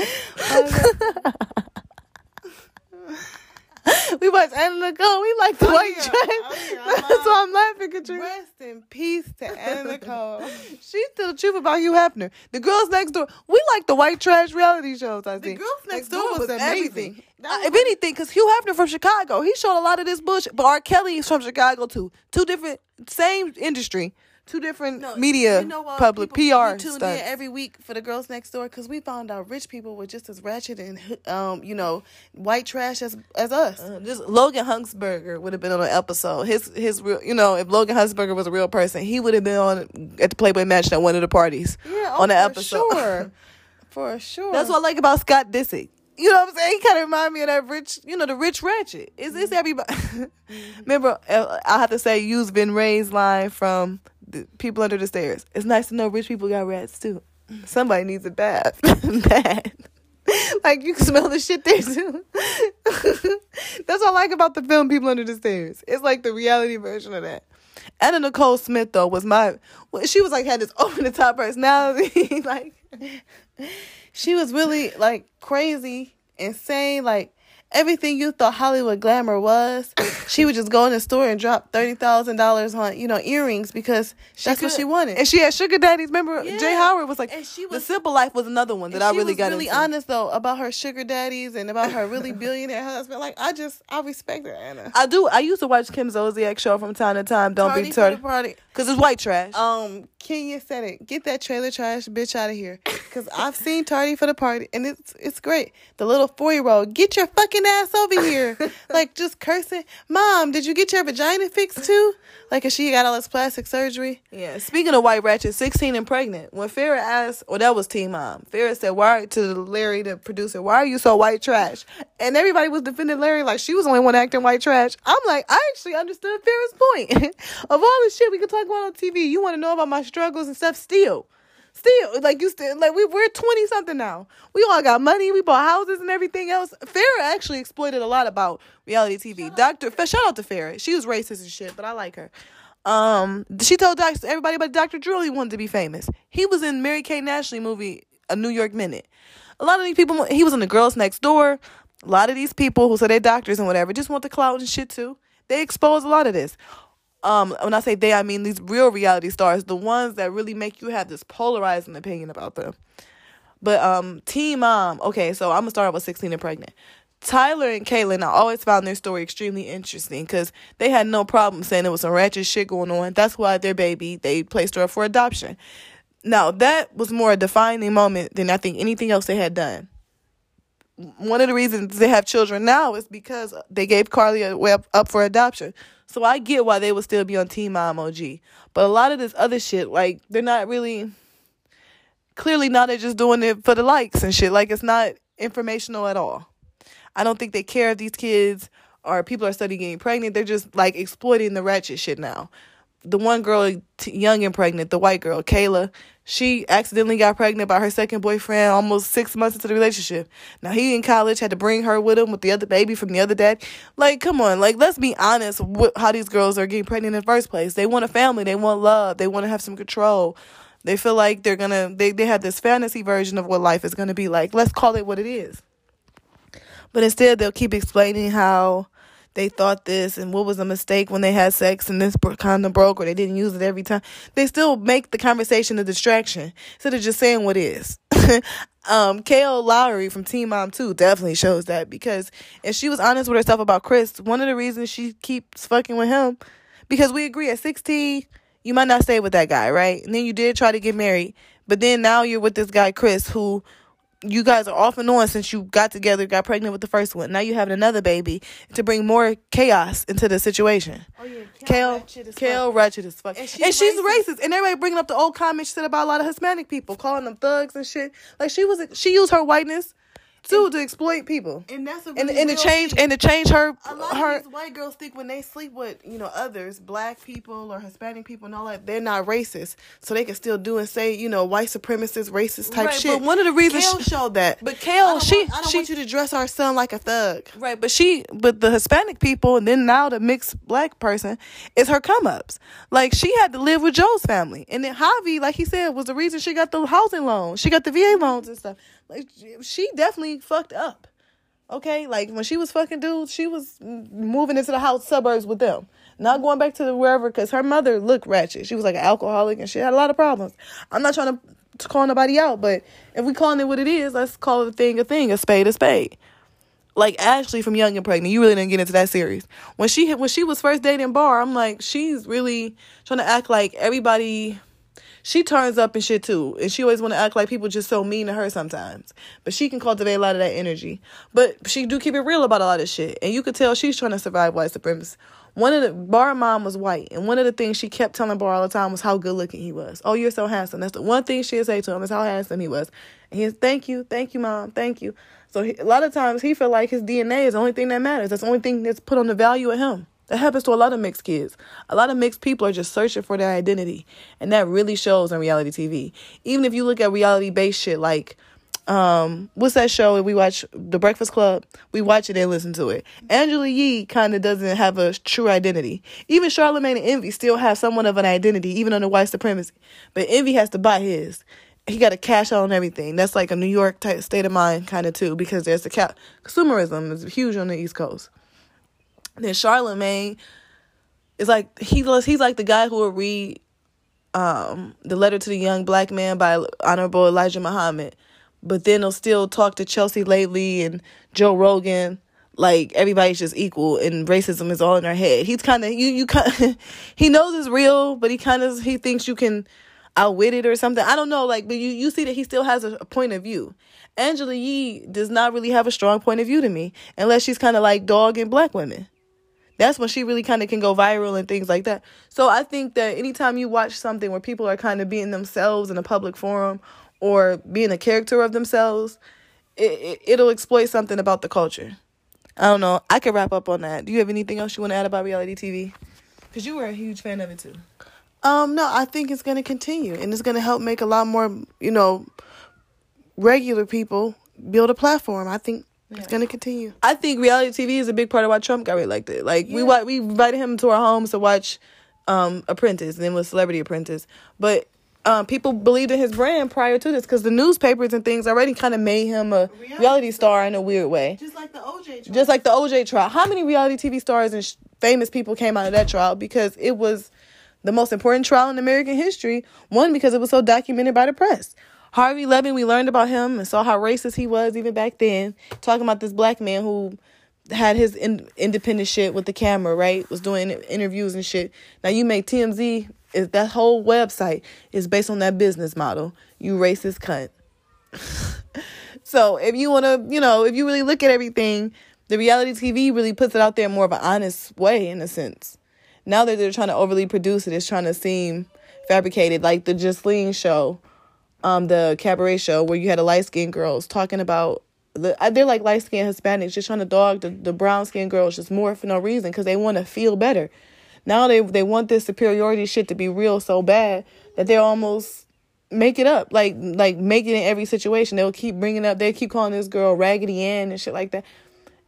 we watched Anna Nicole. We like the oh, white yeah. dress. That's why I'm laughing, Katrina. Rest in peace to Anna Nicole. She's still the truth about Hugh Hefner. The girls next door. We like the white trash reality shows. I think the girls next, next door, door was, was amazing. Uh, if anything, because Hugh Hefner from Chicago, he showed a lot of this bullshit. But R. Kelly is from Chicago too. Two different, same industry two different no, media, you know public people, PR. We tune in every week for the girls next door because we found out rich people were just as ratchet and um, you know, white trash as as us. Uh, this Logan Huntzberger would have been on an episode. His his real, you know, if Logan Huntzberger was a real person, he would have been on at the Playboy Mansion at one of the parties. Yeah, oh, on the episode. Sure. for sure. That's what I like about Scott Disick. You know what I'm saying? He kind of remind me of that rich, you know, the rich ratchet. Is this everybody? mm-hmm. Remember, uh, I have to say, use Ving Rhames' line from people under the stairs. It's nice to know rich people got rats too. Somebody needs a bath. Bad. like you can smell the shit there too. That's what I like about the film People Under the Stairs. It's like the reality version of that. Anna Nicole Smith though was my she was like had this over the top personality. like she was really like crazy, insane, like everything you thought Hollywood glamour was, she would just go in the store and drop thirty thousand dollars on you know earrings because that's what she wanted. And she had sugar daddies. Remember, yeah. J. Howard was like, and she was, the simple life was another one that I really got. Really into. honest though about her sugar daddies and about her really billionaire husband. Like I just I respect her, Anna. I do. I used to watch Kim Zolciak show from time to time. Don't Tardy be tardy. Party. Cause it's white trash. Um, Kenya said it. Get that trailer trash bitch out of here. Cause I've seen Tardy for the party and it's it's great. The little four year old, get your fucking looking ass over here, like just cursing. Mom, did you get your vagina fixed too? Like, if she got all this plastic surgery. Yeah. Speaking of white ratchet, sixteen and pregnant. When Farrah asked, well, that was Teen Mom. Farrah said, "Why?" to Larry, the producer, "Why are you so white trash?" And everybody was defending Larry like she was the only one acting white trash. I'm like, I actually understood Farrah's point. of all the shit we could talk about on TV, you want to know about my struggles and stuff. Still, still like you still like we we're 20 something now. We all got money. We bought houses and everything else. Farrah actually exploited a lot about reality tv dr shout out. To farrah. She was racist and shit but i like her. Um she told doctor everybody but dr drew he wanted to be famous. He was in Mary-Kate ashley movie a new york minute. A lot of these people he was in the girls next door. A lot of these people who say they're doctors and whatever just want the clout and shit too. They expose a lot of this um, when I say they, I mean these real reality stars, the ones that really make you have this polarizing opinion about them. But um, Teen Mom, okay, so I'm gonna start with 16 and pregnant. Tyler and Catelynn, I always found their story extremely interesting because they had no problem saying there was some ratchet shit going on. That's why their baby, they placed her up for adoption. Now, that was more a defining moment than I think anything else they had done. One of the reasons they have children now is because they gave Carly up for adoption. So I get why they would still be on Teen Mom OG. But a lot of this other shit, like, they're not really clearly now they're just doing it for the likes and shit. Like it's not informational at all. I don't think they care if these kids or people are studying getting pregnant. They're just like exploiting the ratchet shit now. The one girl, t- young and pregnant, the white girl, Kayla, she accidentally got pregnant by her second boyfriend almost six months into the relationship. Now he in college had to bring her with him with the other baby from the other dad. Like, come on, like let's be honest. With how these girls are getting pregnant in the first place? They want a family. They want love. They want to have some control. They feel like they're gonna. They they have this fantasy version of what life is gonna be like. Let's call it what it is. But instead, they'll keep explaining how they thought this and what was a mistake when they had sex and this condom broke or they didn't use it every time. They still make the conversation a distraction instead of just saying what is. um, Kail Lowry from Teen Mom 2 definitely shows that because if she was honest with herself about Chris, one of the reasons she keeps fucking with him, because we agree at 16, you might not stay with that guy, right? And then you did try to get married, but then now you're with this guy, Chris, who you guys are off and on since you got together, got pregnant with the first one. Now you have another baby to bring more chaos into the situation. Oh yeah, Kail, Kail ratchet as fuck, and, she's, and she's racist. racist. And everybody bringing up the old comments she said about a lot of Hispanic people, calling them thugs and shit. Like she was, she used her whiteness too to exploit people. And that's and, and to change thing. and to change her. A lot her, of these white girls think when they sleep with you know others, black people or Hispanic people and all that, they're not racist, so they can still do and say you know white supremacist, racist type right, shit. But one of the reasons Kail she, showed that. But Kail, she want, I don't she, want you to dress our son like a thug. Right, but she, but the Hispanic people, and then now the mixed black person is her come ups. Like she had to live with Joe's family, and then Javi, like he said, was the reason she got the housing loan. She got the VA loans and stuff. Like she definitely fucked up. Okay, like when she was fucking dudes, she was moving into the house suburbs with them, not going back to the wherever because her mother looked ratchet. She was like an alcoholic and she had a lot of problems. I'm not trying to call nobody out, but if we calling it what it is, let's call it a thing a thing, a spade a spade. Like Ashley from Young and Pregnant, you really didn't get into that series. When she when she was first dating Bar, I'm like, she's really trying to act like everybody she turns up and shit too. And she always want to act like people just so mean to her sometimes. But she can cultivate a lot of that energy. But she do keep it real about a lot of shit. And you could tell she's trying to survive white supremacy. One of the bar mom was white, and one of the things she kept telling Bar all the time was how good looking he was. Oh, you're so handsome. That's the one thing she'd say to him is how handsome he was. And he's thank you, thank you, mom, thank you. So he, a lot of times he felt like his DNA is the only thing that matters. That's the only thing that's put on the value of him. That happens to a lot of mixed kids. A lot of mixed people are just searching for their identity. And that really shows on reality TV. Even if you look at reality based shit like um what's that show we watch The Breakfast Club? We watch it and listen to it. Angela Yee kind of doesn't have a true identity. Even Charlemagne and Envy still have somewhat of an identity, even under white supremacy. But Envy has to buy his. He got to cash out on everything. That's like a New York type state of mind kind of too, because there's the cap consumerism is huge on the East Coast. Then Charlemagne is like he he's like the guy who will read um, the letter to the young black man by Honorable Elijah Muhammad, but then he'll still talk to Chelsea Lately and Joe Rogan like everybody's just equal and racism is all in our head. He's kind of you you kind he knows it's real, but he kind of he thinks you can outwit it or something. I don't know, like, but you you see that he still has a, a point of view. Angela Yee does not really have a strong point of view to me, unless she's kind of like dog and black women. That's when she really kind of can go viral and things like that. So I think that anytime you watch something where people are kind of being themselves in a public forum or being a character of themselves, it, it, will exploit something about the culture. I don't know. I could wrap up on that. Do you have anything else you want to add about reality TV? Because you were a huge fan of it too. Um, no, I think it's going to continue, and it's going to help make a lot more, you know, regular people build a platform. I think yeah. it's going to continue. I think reality TV is a big part of why Trump got reelected. Like yeah. we we invited him to our homes to watch um Apprentice, and then was Celebrity Apprentice, but. Um, people believed in his brand prior to this because the newspapers and things already kind of made him a reality, reality star in a weird way. Just like the OJ trial. Just like the OJ trial. How many reality TV stars and sh- famous people came out of that trial because it was the most important trial in American history. One, because it was so documented by the press. Harvey Levin, we learned about him and saw how racist he was even back then. Talking about this black man who had his in, independent shit with the camera, right? Was doing interviews and shit. Now you make TMZ is that whole website is based on that business model. You racist cunt. so if you want to, you know, if you really look at everything, the reality TV really puts it out there more of an honest way in a sense. Now that they're trying to overly produce it, it's trying to seem fabricated, like the Justine show um the cabaret show where you had a light skinned girls talking about the they're like light skinned Hispanics just trying to dog the, the brown skinned girls just more for no reason because they want to feel better. Now they they want this superiority shit to be real so bad that they almost make it up like like make it in every situation. They'll keep bringing up they keep calling this girl Raggedy Ann and shit like that.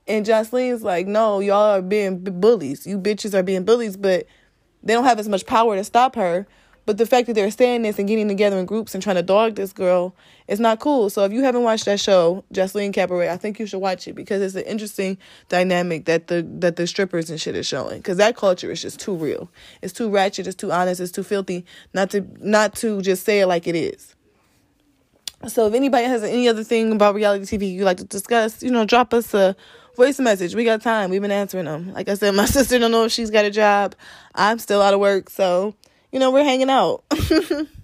And Joseline's like, no, y'all are being bullies. You bitches are being bullies, but they don't have as much power to stop her. But the fact that they're saying this and getting together in groups and trying to dog this girl is not cool. So if you haven't watched that show, Joseline Cabaret, I think you should watch it because it's an interesting dynamic that the that the strippers and shit is showing. Because that culture is just too real. It's too ratchet. It's too honest. It's too filthy. Not to not to just say it like it is. So if anybody has any other thing about reality TV you'd like to discuss, you know, drop us a voice message. We got time. We've been answering them. Like I said, my sister don't know if she's got a job. I'm still out of work, so you know, we're hanging out.